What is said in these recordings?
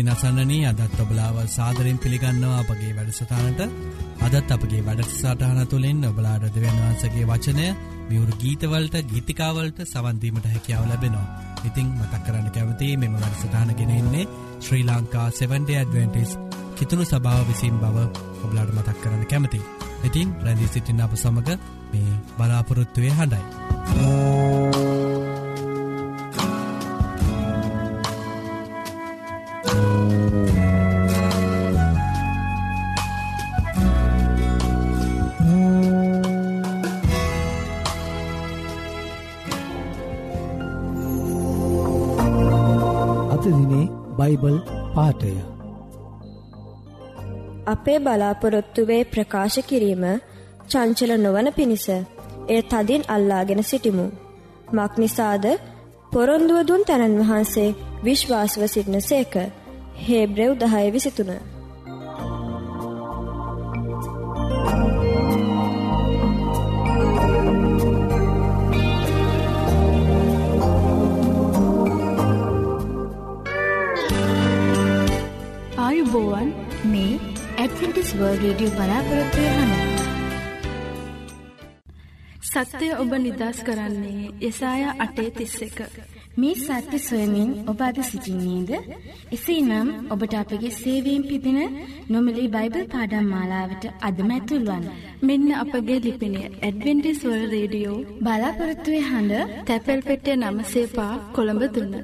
ඉතින් අසන්නනී අදත් ඔබලාව සාදරෙන් පිළිගන්නවා අපගේ වැඩසටානට අදත් අපගේ වැඩසටහන තුළින් ඔබලාඩ දෙවන් වහන්සගේ වචනය මියවරු ගීතවලට ගීතිකාවලට සවන්දීමට හැකියාව ලැබෙනවා. ඉතිං මතක් කරන්න කැවති මෙම වැඩසටාන ගෙනෙන්නේ ශ්‍රී ලංකා 7ඩ ඇඩවෙන්ටිස් කිතුුණු සභාව විසින් බව ඔබලාඩ මතක් කරන්න කැමති. ඉතින් රැදි සිටින්න අප සමඟ මේ බලාපොරොත්තුවය හඬයි. බයිබල් අපේ බලාපොරොත්තුවේ ප්‍රකාශ කිරීම චංචල නොවන පිණිස එය තදින් අල්ලාගෙන සිටිමු. මක් නිසාද පොරොන්දුව දුන් තැනන් වහන්සේ විශ්වාසව සිටින සේක හේබ්‍රෙව් දහය විසිතුන. වර්ල් රඩිය බලාපොරොත්වය හන. සත්‍යය ඔබ නිදස් කරන්නේ යසාය අටේ තිස්ස එක. මේ සත්‍ය සොයමින් ඔබ අද සිසිින්නේද. එසේ නම් ඔබට අපගේ සේවීම් පිදින නොමලි බයිබල් පාඩම් මාලාවට අදමැතුල්වන්. මෙන්න අපගේ ලිපිනය ඇඩවෙන්ටිස්වල් රේඩියෝ බලාපොරොත්තුවය හඬ තැපැල් පෙටේ නම සේපා කොළඹ දුන්න.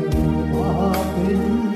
无法比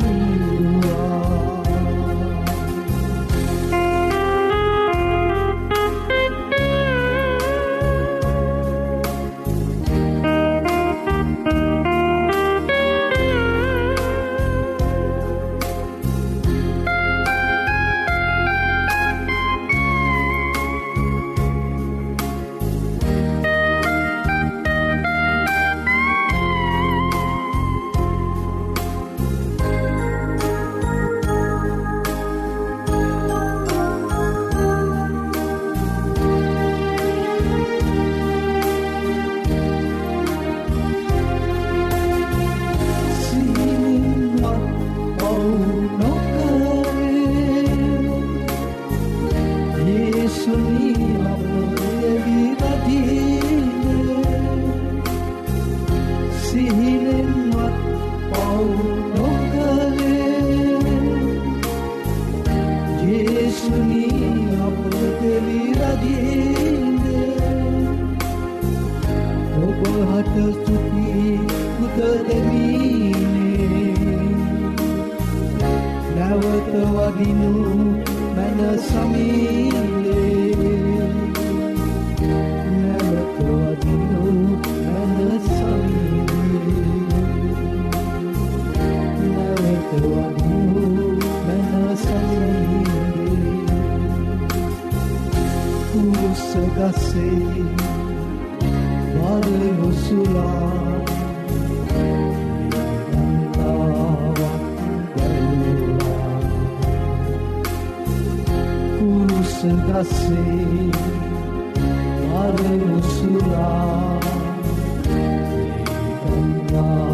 sentasi Mari musnah Di kandang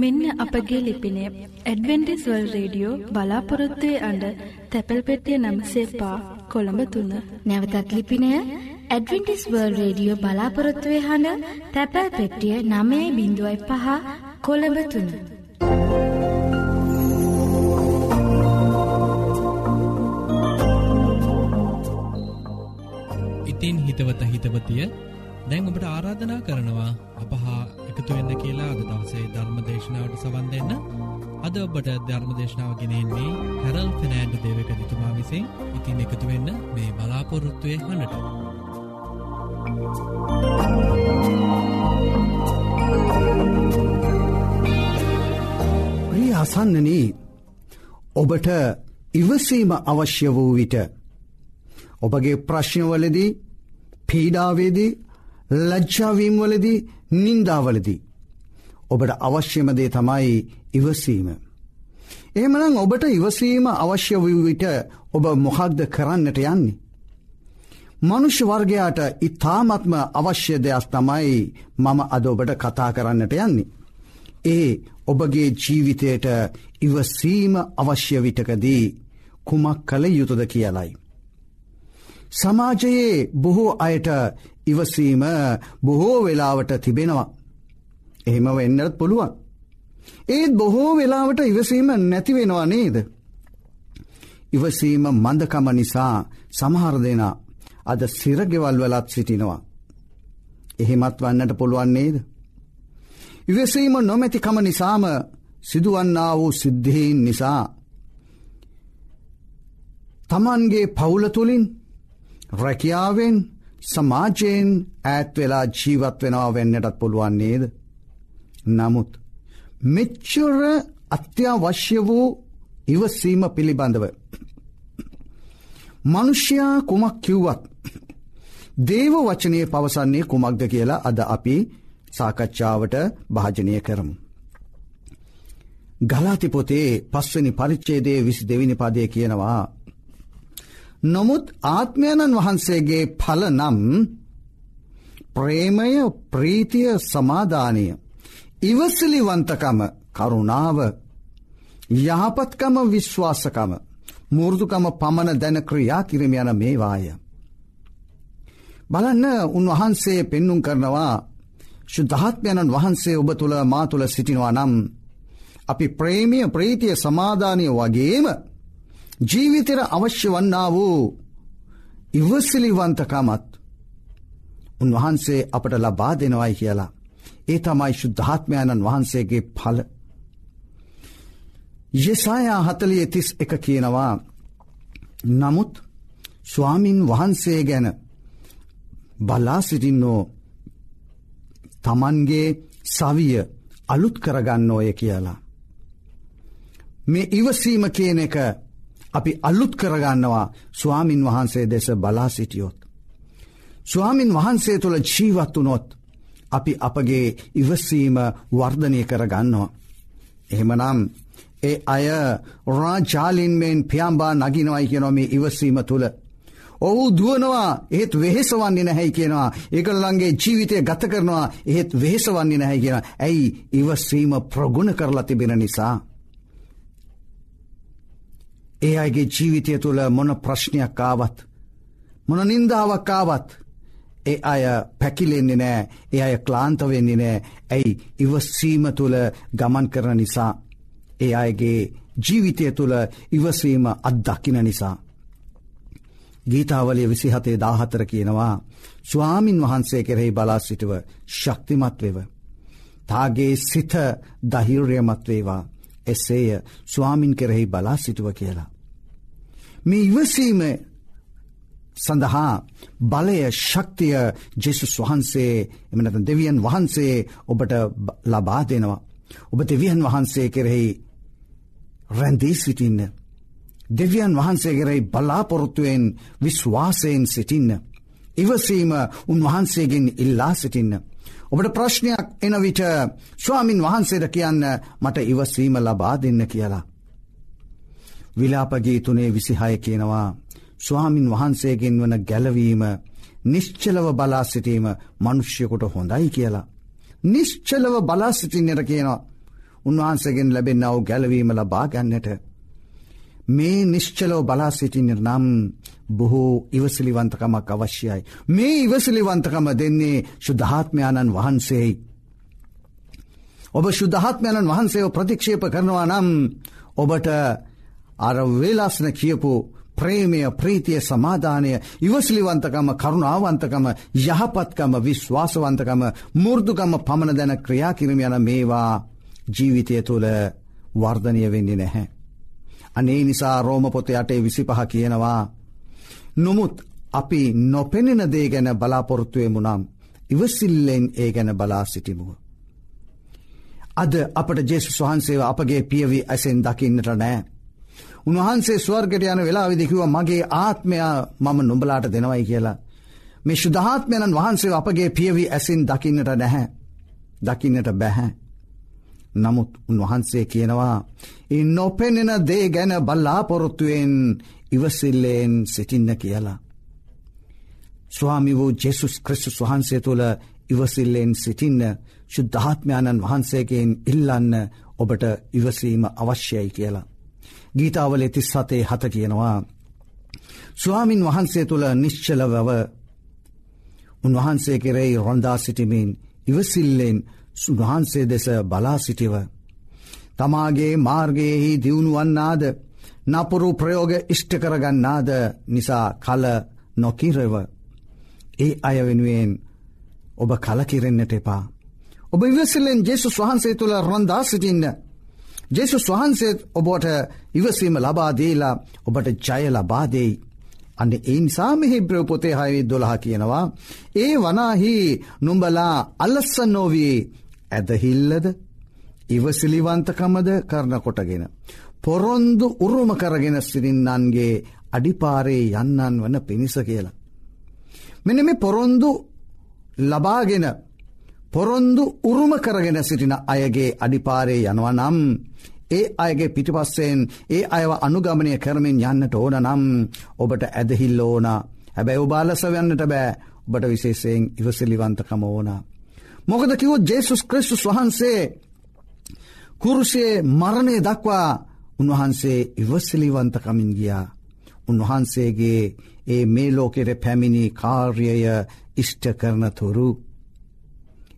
මෙන්න අපගේ ලිපිනය ඇඩවෙන්ටිස් වල් රේඩියෝ බලාපොරොත්තුවේ අඩ තැපැල් පෙටිය නම්සේ පා කොළඹ තුන්න. නැවතත් ලිපිනය ඇඩවෙන්ටිස් වර්ල් රේඩියෝ බලාපොරොත්තුවේ හඬ තැපැල් පෙට්ටිය නමේ බිඳුවයි පහ කොළඹ තුන්න. ඉතින් හිතවත හිතවතිය දැන් ඔබට ආරාධනා කරනවා අපහා එකතු වෙන්න කියලා අද දවසේ ධර්ම දේශනාවට සවන් දෙන්න. අද ඔබට ධර්ම දේශනාව ගෙනෙන්නේ හැරල් ෆෙනෑන්ඩ දේවක දිතුමා විසින් ඉතින් එකතු වෙන්න මේ බලාපොරොත්තුවය හඬට. ප්‍රිය අසන්නනී ඔබට ඉවසීම අවශ්‍ය වූ විට ඔබගේ ප්‍රශ්නවලදී පීඩාවේදී ලජ්ජාවීම්වලදී නින්දාවලදී. ඔබට අවශ්‍යමදේ තමයි ඉවසීම. එහෙමනම් ඔබට ඉවසීම අවශ්‍ය වූ විට ඔබ මොහක්ද කරන්නට යන්නේ. මනුෂ්‍ය වර්ගයාට ඉතාමත්ම අවශ්‍ය දෙයක් තමයි මම අද ඔබට කතා කරන්නට යන්නේ. ඒ ඔබගේ ජීවිතයට ඉවසීම අවශ්‍ය විටකදී කුමක් කළ යුතුද කියලයි. සමාජයේ බොහෝ අයට ඉවසීම බොහෝ වෙලාවට තිබෙනවා. එහෙම වෙන්නත් පුළුවන්. ඒත් බොහෝ වෙලාවට ඉවසීම නැතිවෙනවා නේද. ඉවසීම මන්දකම නිසා සමහර දෙෙන අද සිරගෙවල් වලත් සිටිනවා. එහෙමත් වන්නට පුළුවන් නේද. ඉවසීම නොමැතිකම නිසාම සිදුවන්නා වූ සිද්ධීන් නිසා. තමන්ගේ පවුල තුළින් රැකියාවෙන් සමාජයෙන් ඈත් වෙලා ජීවත් වෙනවා වෙන්නටත් පුළුවන් නේද. නමුත් මෙච්චර අත්‍යවශ්‍ය වූ ඉවසීම පිළිබඳව. මනුෂ්‍යයා කුමක් කිව්වත්. දේව වචනය පවසන්නේ කුමක්ද කියලා අද අපි සාකච්ඡාවට භාජනය කරමු. ගලාතිපොතේ පස්වනි පරිච්චේදේ විසි දෙවිනි පදය කියනවා. නොමුත් ආත්මයණන් වහන්සේගේ පල නම් ප්‍රේමය ප්‍රීතිය සමාධානය ඉවසිලිවන්තකම කරුණාව යහපත්කම විශ්වාසකම මුෘදුකම පමණ දැන ක්‍රියා කිරම යන මේවාය. බලන්න උන්වහන්සේ පෙන්නුම් කරනවා ශුද්ධාත්මයණන් වහන්සේ ඔබ තුළ මා තුළ සිටිනවා නම් අපි ප්‍රේමිය ප්‍රීතිය සමාධානය වගේම ජීවිතර අවශ්‍ය වන්නා වූ ඉවසිලිවන්තකමත් උන්වහන්සේ අපට ලබා දෙනවයි කියලා. ඒ තමයි ශුද්ධාත්මයාණන් වහන්සේගේ පල. යෙසායා හතලිය තිස් එක කියනවා නමුත් ස්වාමින් වහන්සේ ගැන බලා සිටින්නෝ තමන්ගේ සවිය අලුත් කරගන්න ඕය කියලා. මේ ඉවසීම කියන එක අපි අලුත් කරගන්නවා ස්වාමින් වහන්සේ දෙස බලා සිටියොත්. ස්වාමින් වහන්සේ තුළ ජීවත් වනොත් අපි අපගේ ඉවසීම වර්ධනය කරගන්නවා. එහෙමනම් ඒ අය රාජාලින්මෙන් පියම්බා නගිනවයි කියනොම ඉවසීම තුළ. ඔහු දුවනවා ඒත් වෙහෙස වන්නේ නැහැයි කියනවා ඒකල්ලන්ගේ ජීවිතය ගත කරනවා එහෙත් වෙහෙස වන්නේ නැහැ කියෙන ඇයි ඉවසීම ප්‍රගුණ කරලා තිබෙන නිසා. ඒ අයගේ ජීවිතය තුළ මොන ප්‍රශ්නයක් කාවත්. මොන නින්දාවක් කාවත් ඒ අය පැකිලෙන්නේ නෑ ඒ අය ක්ලාන්ත වෙන්නේ නෑ ඇයි ඉවස්සීම තුළ ගමන් කරන නිසා. ඒ අයගේ ජීවිතය තුළ ඉවසීම අත්දකින නිසා. ගීතාවලය විසිහතේ දාහතර කියනවා ස්වාමින් වහන්සේ කෙරෙහි බලා සිටුව ශක්තිමත් වෙව. තාගේ සිත දහිර්යමත් වේවා එසේය ස්වාමින් කෙරෙහි බලා සිටුව කියලා. මේ ඉවසීම සඳහා බලය ශක්තිය ජෙසුස් වහන්සේ එමනත දෙවියන් වහන්සේ ඔබට ලබා දෙනවා. ඔබ දෙවියන් වහන්සේ කෙරෙහි රැන්දී සිටින්න. දෙවියන් වහන්සේගෙරයි බලාපොරොත්තුවෙන් විශ්වාසයෙන් සිටින්න. ඉවසීම උන්වහන්සේගෙන් ඉල්ලා සිටින්න. ඔබට ප්‍රශ්නයක් එන විට ස්වාමින් වහන්සේට කියන්න මට ඉවසීම ලබා දෙන්න කියලා. විලාපගේ තුනේ විසිහය කියනවා ස්වාමින් වහන්සේගෙන් වන ගැලවීම නිශ්චලව බලා සිටීම මනුෂ්‍යකොට හොඳයි කියලා. නිශ්චලව බලා සිටින්නට කියනවා උන්වහන්සේගෙන් ලැබෙන් අව ගැලවීම ලබා ගැන්නට. මේ නිශ්චලෝ බලා සිටින්න නම් බොහෝ ඉවසිලිවන්තකමක් අවශ්‍යයි. මේ ඉවසිලිවන්තකම දෙන්නේ ශුද්ධාත්මයාණන් වහන්සේයි. ඔබ ශුද්ධාත්මයණන් වහන්සේව ප්‍රතික්ෂේප කරනවා නම් ඔබට අර වේලාස්න කියපු ප්‍රේමය ප්‍රීතිය සමාධානය ඉවසිලිවන්තකම කරුණාවන්තකම යහපත්කම විශ්වාසවන්තකම මුෘදුකම පමණ දැන ක්‍රියාකිරම යන මේවා ජීවිතය තුළ වර්ධනය වෙන්නේ නැහැ. අනේ නිසා රෝම පොත යටේ විසි පහ කියනවා. නොමුත් අපි නොපෙනෙන දේ ගැන බලාපොරොත්තුවයමු නම් ඉවසිල්ලෙන් ඒ ගැන බලා සිටිමුව. අද අපට ජෙසුස් වහන්සේව අපගේ පියවි ඇසෙන් දකින්නට නෑ. උන්වහන්සේ ස්වර්ගට යන වෙලා විදිකිව මගේ ආත්මයා මම නොඹලාට දෙනවයි කියලා. මේ ශුද්ධාත්මයණන් වහන්සේ අපගේ පියවි ඇසින් දකින්නට නැහැ. දකින්නට බැහැ. නමුත් උන්වහන්සේ කියනවා ඉන් නොපෙනෙන දේ ගැන බල්ලාපොරොත්තුවෙන් ඉවසිල්ලයෙන් සිටින්න කියලා. ස්වාමි වූ ජෙසුස් ක්‍රිස්තුස් වහන්සේ තුළ ඉවසිල්ලෙන් සිටින්න ශුද්ධාත්මයාණන් වහන්සේගෙන් ඉල්ලන්න ඔබට ඉවසීම අවශ්‍යයි කියලා. ගීතාවල තිස් සතේ හත කියනවා. ස්වාමින් වහන්සේ තුළ නිශ්චලවව උන්වහන්සේ කෙරෙයි රොන්දා සිටිමින් ඉවසිල්ලෙන් සුවහන්සේ දෙස බලා සිටිව. තමාගේ මාර්ගයෙහි දියුණුවන්නාද නපුරු ප්‍රයෝග ඉෂ්ට කරගන්නාද නිසා කල නොකිරව. ඒ අය වෙනුවෙන් ඔබ කලකිරෙන්න්නට එපා. ඔබ ඉවසිලෙන් ජෙසුස් වහන්සේ තුළ රොන්දා සිටින්න. ජෙසුස් වහන්සේත් ඔබට ඉවසීම ලබාදේලා ඔබට ජය ලබාදෙයි. අන්න ඒ නිසා මෙහි බ්‍රපොතේ හයවි දොළහ කියනවා. ඒ වනාහි නුම්ඹලා අල්ලස්සන්නෝවී ඇදහිල්ලද ඉවසිලිවන්තකමද කරන කොටගෙන. පොරොන්දු උරුම කරගෙන සිරින්නන්ගේ අඩිපාරේ යන්නන් වන පිණිස කියලා. මෙන මේ පොරොන්දු ලබාගෙන පොරොන්දු උරුම කරගෙන සිටින අයගේ අඩිපාරේ යනවා නම් ඒ අයගේ පිටිපස්සෙන් ඒ අයව අනුගමනය කරමින් යන්නට ඕන නම් ඔබට ඇදහිල්ල ඕන හැබැයි ඔබාලස වන්නට බෑ ඔබට විශේෂයෙන් ඉවසිලිවන්තකම ඕනා. මොකද කිවෝ ජේසුස් ක්‍රිස්තුස් වහන්සේ කුරුෂයේ මරණය දක්වා උන්වහන්සේ ඉවසිලිවන්තකමින් ගියා. උන්වහන්සේගේ ඒ මේ ලෝකෙර පැමිණි කාර්යය ඉෂ්ට කරන තුරු.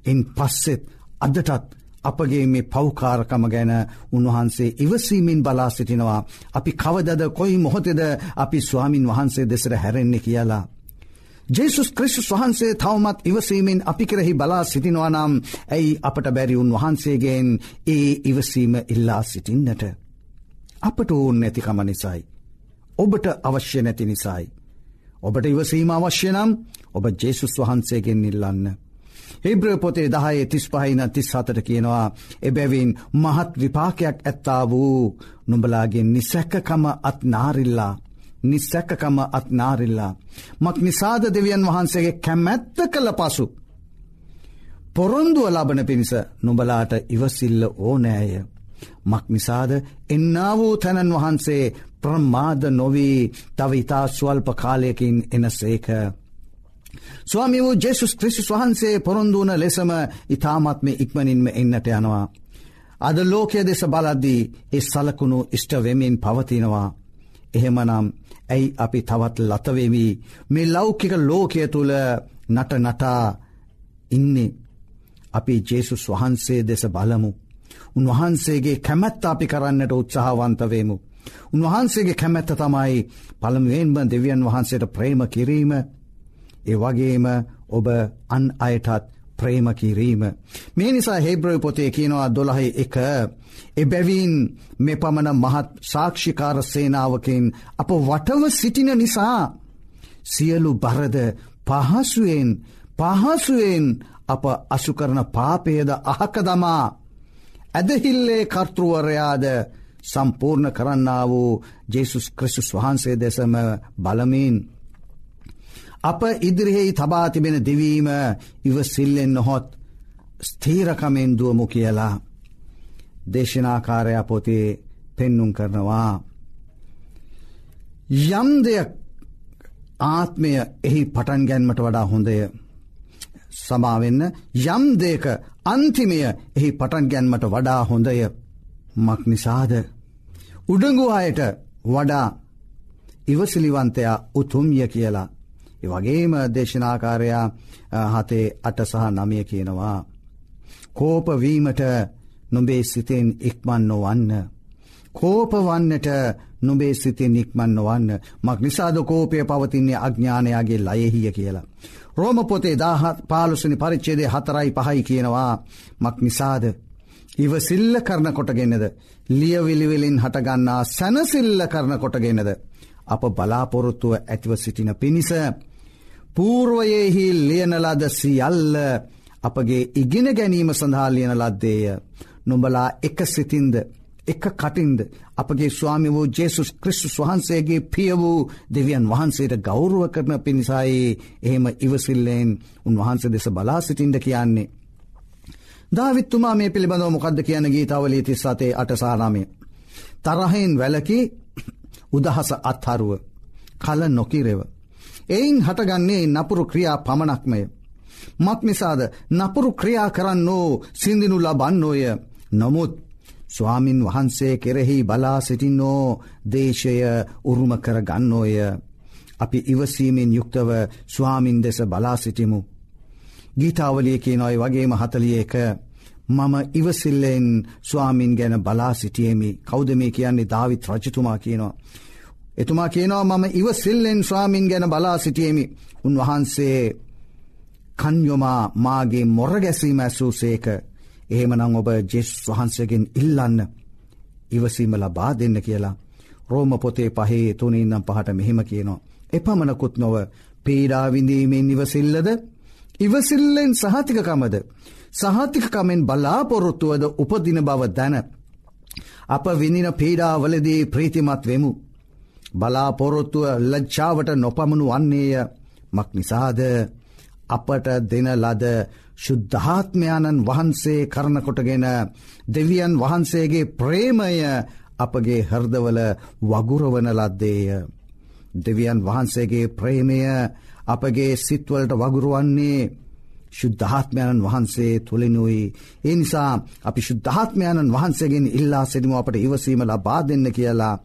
එන් පස්සෙත් අදටත් අපගේ මේ පෞකාරකම ගැන උන්වහන්සේ ඉවසීමෙන් බලා සිටිනවා. අපි කවදද කොයි මොහොතෙද අපි ස්වාමින් වහන්සේ දෙසර හැරෙන්නේ කියලා. ජේසුස් ක්‍රිස්තුස් වහන්සේ තවමත් ඉවසීමෙන් අපි කෙරෙහි බලා සිටිනවානම් ඇයි අපට බැරිවුන් වහන්සේගෙන් ඒ ඉවසීම ඉල්ලා සිටින්නට. අපට ඕන් නැතිකම නිසයි. ඔබට අවශ්‍ය නැති නිසයි. ඔබට ඉවසීම අවශ්‍ය නම් ඔබ ජේසුස් වහන්සේගෙන් ඉල්ලන්න. හිබ්‍ර පොතේ දහයේ තිස් පහින තිස් හතට කියනවා එබැවින් මහත් විපාකයක් ඇත්තා වූ නුඹලාගේ නිසැක්කකම අත්නාරිල්ලා නිසැක්කකම අත්නාරිල්ලා. මක් නිසාද දෙවියන් වහන්සේගේ කැමැත්ත කළ පසු. පොරොන්දුව ලබන පිණිස නුඹලාට ඉවසිල්ල ඕනෑය. මක් නිසාද එන්නා වූ තැනන් වහන්සේ ප්‍රමාද නොවී තව ඉතා ස්වල්ප කාලයකින් එන සේක. ස්වාමි වූ ජෙසුස් ක්‍රිසිස් වහන්සේ පොරොන්දුවන ලෙසම ඉතාමත්ම ඉක්මනින්ම එන්නට යනවා. අද ලෝකය දෙස බලද්දී ඒ සලකුණු ඉෂ්ටවෙමින් පවතිනවා. එහෙමනම් ඇයි අපි තවත් ලතවෙවී මේ ලෞකික ලෝකය තුළ නට නටා ඉන්නේ අපි ජේසුස් වහන්සේ දෙස බලමු. උන්වහන්සේගේ කැමැත්ත අපි කරන්නට උත්සාහවන්තවේමු. උන්වහන්සේගේ කැමැත්ත තමයි පළමුුවෙන්ම දෙවියන් වහන්සේට ප්‍රේම කිරීම ඒ වගේම ඔබ අන් අයටත් ප්‍රේම කිරීම. මේ නිසා හෙබ්‍රය පොතේ කියනවා දොළහයි එක එබැවින් මෙ පමණ මහත් සාක්ෂිකාර සේනාවකින් අප වටව සිටින නිසා සියලු බරද පහසුවෙන් පහසුවෙන් අප අසුකරන පාපයද අහක දමා ඇදහිල්ලේ කර්තෘවරයාද සම්පූර්ණ කරන්න වූ ජෙසුස් ක්‍රිසුස් වහන්සේ දෙසම බලමින්. අප ඉදිරිහෙහි තබා තිබෙන දෙවීම ඉවසිල්ලෙන් නොහොත් ස්තීරකමෙන් දුවමු කියලා. දේශනාකාරය පොතේ පෙන්නුම් කරනවා. යම් දෙයක් ආත්මය එහි පටන් ගැන්මට වඩා හොඳය. සමාවෙන්න යම් දේක අන්තිමය එහි පටන් ගැන්මට වඩා හොඳය මක් නිසාද. උඩඟු අයට වඩා ඉවසිලිවන්තයා උතුම්ය කියලා. වගේම දේශනාකාරයා හතේ අට සහ නමිය කියනවා. කෝපවීමට නොබේ සිතෙන් ඉක්මන් නොවන්න. කෝපවන්නට නොබේ සිතෙන් ඉක්මන් නොවන්න මක් නිසාද කෝපය පවතින්නේ අඥ්ඥානයාගේ ලයෙහිය කියලා. රෝම පොතේ දාහත් පාලුසනි පරිච්චේදේ හතරයි පහයි කියනවා මක් නිසාද. ඉවසිල්ල කරන කොටගෙනද. ලියවිලිවෙලින් හටගන්නා සැනසිල්ල කරන කොටගෙනද. අප බලාපොරොත්තුව ඇතිව සිටින පිණිස. පූර්වයෙහි ලියනලද සියල්ල අපගේ ඉගෙන ගැනීම සඳහා ලියන ලද්දේය. නොඹලා එක සිතින්ද එක කටින්ද අපගේ ස්වාමි වූ ජේසුස් ක්‍රිස්තුස් වහන්සේගේ පිය වූ දෙවියන් වහන්සේට ගෞරුව කරන පිණිසයි එහෙම ඉවසිල්ලෙන් උන්වහන්සේ දෙස බලා සිටින්ට කියන්නේ. ධවිත්තුමා මේ පිළිබඳව මොකක්ද කියන ගීතාවලී තිස් සතේ අටසානාමය. තරහෙන් වැලකි උදහස අත්හරුව කල නොකිරෙව. එයින් හටගන්නේ නපුරු ක්‍රියා පමණක්මය. මක් නිසාද නපුරු ක්‍රියා කරන්නෝ සිින්දිනු ලබන්නෝය නොමුත් ස්වාමින් වහන්සේ කෙරෙහි බලා සිටින්නෝ දේශය උරුම කර ගන්නෝය. අපි ඉවසීමෙන් යුක්තව ස්වාමින් දෙස බලා සිටිමු. ගීතාවලිය කියනොයි වගේම හතලිය එක මම ඉවසිල්ලෙන් ස්වාමින් ගැන බලා සිටියමි කෞද මේ කියන්නේ ධවිත් රජතුමා කියනවා. එතුමා කියනවා මම ඉවසිල්ලෙන් ස්වාමින් ගැන බලා සිටියමි උන්වහන්සේ කන්යොමා මාගේ මොරගැසීම ඇසූ සේක එහෙමනං ඔබ ජෙස් වහන්සගෙන් ඉල්ලන්න ඉවසීම ලබා දෙන්න කියලා. රෝම පොතේ පහේ තුනින්නම් පහට මෙහෙම කියනවා. එපමණකුත් නොව පීඩාවිඳීමෙන් ඉවසිල්ලද ඉවසිල්ලෙන් සහතිකකමද. සහතිකකමෙන් බලාපොරොත්තුවද උපදින බව දැන. අප විඳින පීඩාවලදී ප්‍රීතිමත් වෙමු. බලාපොරොත්තුව ලජ්ජාවට නොපමණු වන්නේය මක් නිසාද අපට දෙන ලද ශුද්ධාත්මයාණන් වහන්සේ කරනකොටගෙන දෙවියන් වහන්සේගේ ප්‍රේමය අපගේ හර්දවල වගුරවන ලද්දේය. දෙවියන් වහන්සේගේ ප්‍රේමය අපගේ සිත්වලට වගුරුවන්නේ ශුද්ධාත්මයණන් වහන්සේ තුළිනුයි. ඒ නිසා අපි ශුද්ධාත්මයණන් වහන්සේගෙන් ඉල්ලා සිරිම අපට ඉවසීම ලබා දෙන්න කියලා.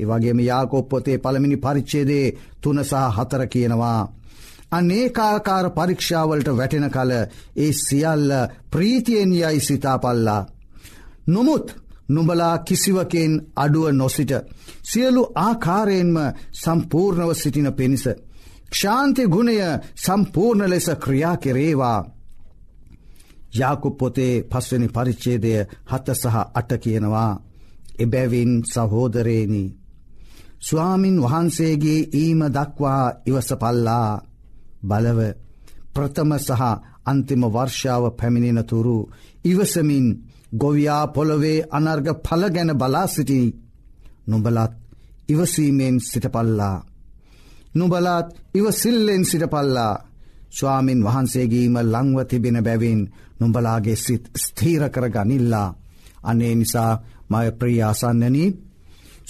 ඒවගේම යාකෝප්පොතේ පළමිනි පරිච්චේදේ තුනසා හතර කියනවා. අනේකාකාර පරීක්ෂාවලට වැටෙන කල ඒ සියල්ල ප්‍රීතියෙන් යයි සිතාපල්ලා. නොමුත් නුඹලා කිසිවකෙන් අඩුව නොසිට. සියලු ආකාරයෙන්ම සම්පූර්ණව සිටින පිණිස. ක්ෂාන්ති ගුණය සම්පූර්ණ ලෙස ක්‍රියා කෙරේවා. යාකුප පොතේ පස්වනි පරිච්චේදය හත සහ අට කියනවා එබැවින් සහෝදරේනි. ස්වාමින් වහන්සේගේ ඊම දක්වා ඉවසපල්ලා. බලව ප්‍රථම සහ අන්තිම වර්ෂාව පැමිණෙනතුරු ඉවසමින් ගොවයා පොළොවේ අනර්ග පල ගැන බලා සිටි. නුඹලත් ඉවසීමෙන් සිටපල්ලා. නුබලත් ඉවසිල්ලෙන් සිටපල්ලා. ස්වාමින් වහන්සේගේීම ලංව තිබෙන බැවින් නුඹලාගේ සිත් ස්ථීර කර ගනිල්ලා අනේ නිසා මය ප්‍රියාසන්නනී.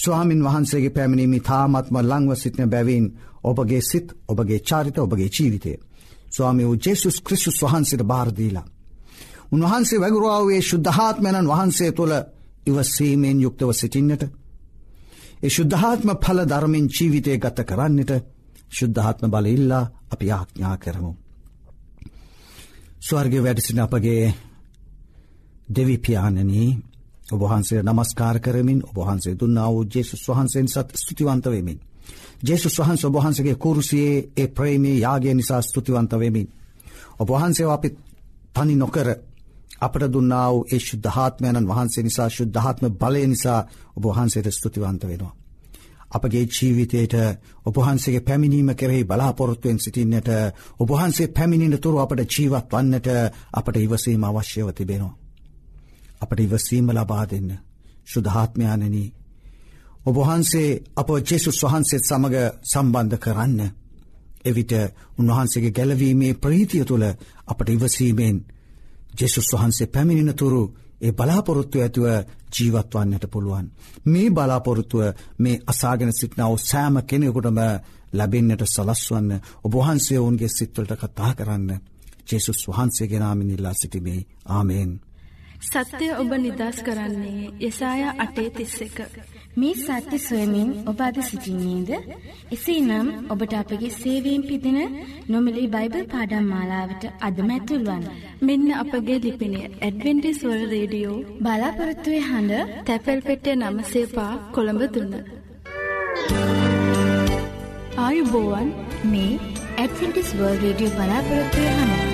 ස්වාමින් වහන්සේගේ පැමිණීමි තාමත්ම ලංව සිටින බැවින් ඔබගේ සිත් ඔබගේ චාරිත ඔබගේ ජීවිතය. ස්වාමි වූ ජෙසුස් ක්‍රිස්ුස් වහන්සේට භාරදීලා. උන්වහන්සේ වැගුරාවේ ශුද්ධහාත්මැණන් වහන්සේ තුළ ඉවසීමෙන් යුක්තව සිටින්නට. ඒ ශුද්ධහාත්ම පල ධර්මින් ජීවිතය ගත කරන්නට ශුද්ධහත්ම බල ඉල්ලා අපි ආඥා කරමු. ස්වර්ග වැඩසින අපගේ දෙවිපාණනී ඔබහන්සේ නමස්කාර කරමින් ඔබහන්සේ දුන්නා වූ ජේසුස් වහන්සේෙන් සත් ස්තුතිවන්තවමින්. ජේසුස් වහන්ස ඔබහන්සගේ කුරුසියේ ඒ ප්‍රේමේ යාගේ නිසා ස්තුතිවන්තවමින්. ඔබහන්සේ අපි තනි නොකර අපට දුන්නාව ඒ ශුද්ධහත්මයණන් වහන්සේ නිසා ශුද්ධහත්ම බලය නිසා ඔබහන්සේට ස්තුතිවන්ත වෙනවා. අපගේ ජීවිතයට ඔබහන්සේගේ පැමිණීම කෙරෙහි බලාපොරොත්තුවෙන් සිටින්නට ඔබහන්සේ පැමිණින තුරු අපට ජීවත් වන්නට අපට ඉවසීම අවශ්‍යව තිබෙනවා. අපට ඉවසීම ලබා දෙන්න ශුද්ධාත්මයානනී. ඔබහන්සේ අප ජෙසුස් වහන්සේත් සමඟ සම්බන්ධ කරන්න. එවිට උන්වහන්සේගේ ගැලවීමේ ප්‍රීතිය තුළ අපට ඉවසීමෙන් ජෙසුස් වහන්සේ පැමිණෙන තුරු ඒ බලාපොරොත්තු ඇතුව ජීවත්වන්නට පුළුවන්. මේ බලාපොරොත්තුව මේ අසාගෙන සිටිනාව සෑම කෙනෙකුටම ලැබෙන්න්නට සලස්වන්න ඔබහන්සේ ඔවුන්ගේ සිත්වලට කතා කරන්න. ජෙසුස් වහන්සේ ගෙනාමින් ඉල්ලා සිටිමේ ආමේෙන්. සත්‍යය ඔබ නිදස් කරන්නේ යසාය අටේ තිස්ස එක. මේ සත්‍ය සොයමින් ඔබ අද සිසිින්නේද. එසේ නම් ඔබට අපගේ සේවීම් පිදින නොමිලි බයිබල් පාඩම් මාලාවට අදමැතුල්වන්. මෙන්න අපගේ ලිපිනේ ඇඩවෙන්ටිස්වල් රේඩියෝ බලාපොරත්තුවේ හඬ තැපැල් පෙටේ නමසේපා කොළඹ දුන්න. ආයුබෝවන් මේ ඇඩවෙන්ටිස් වර්ල් රේඩියෝ බලාපොරත්තුවේ හඬ.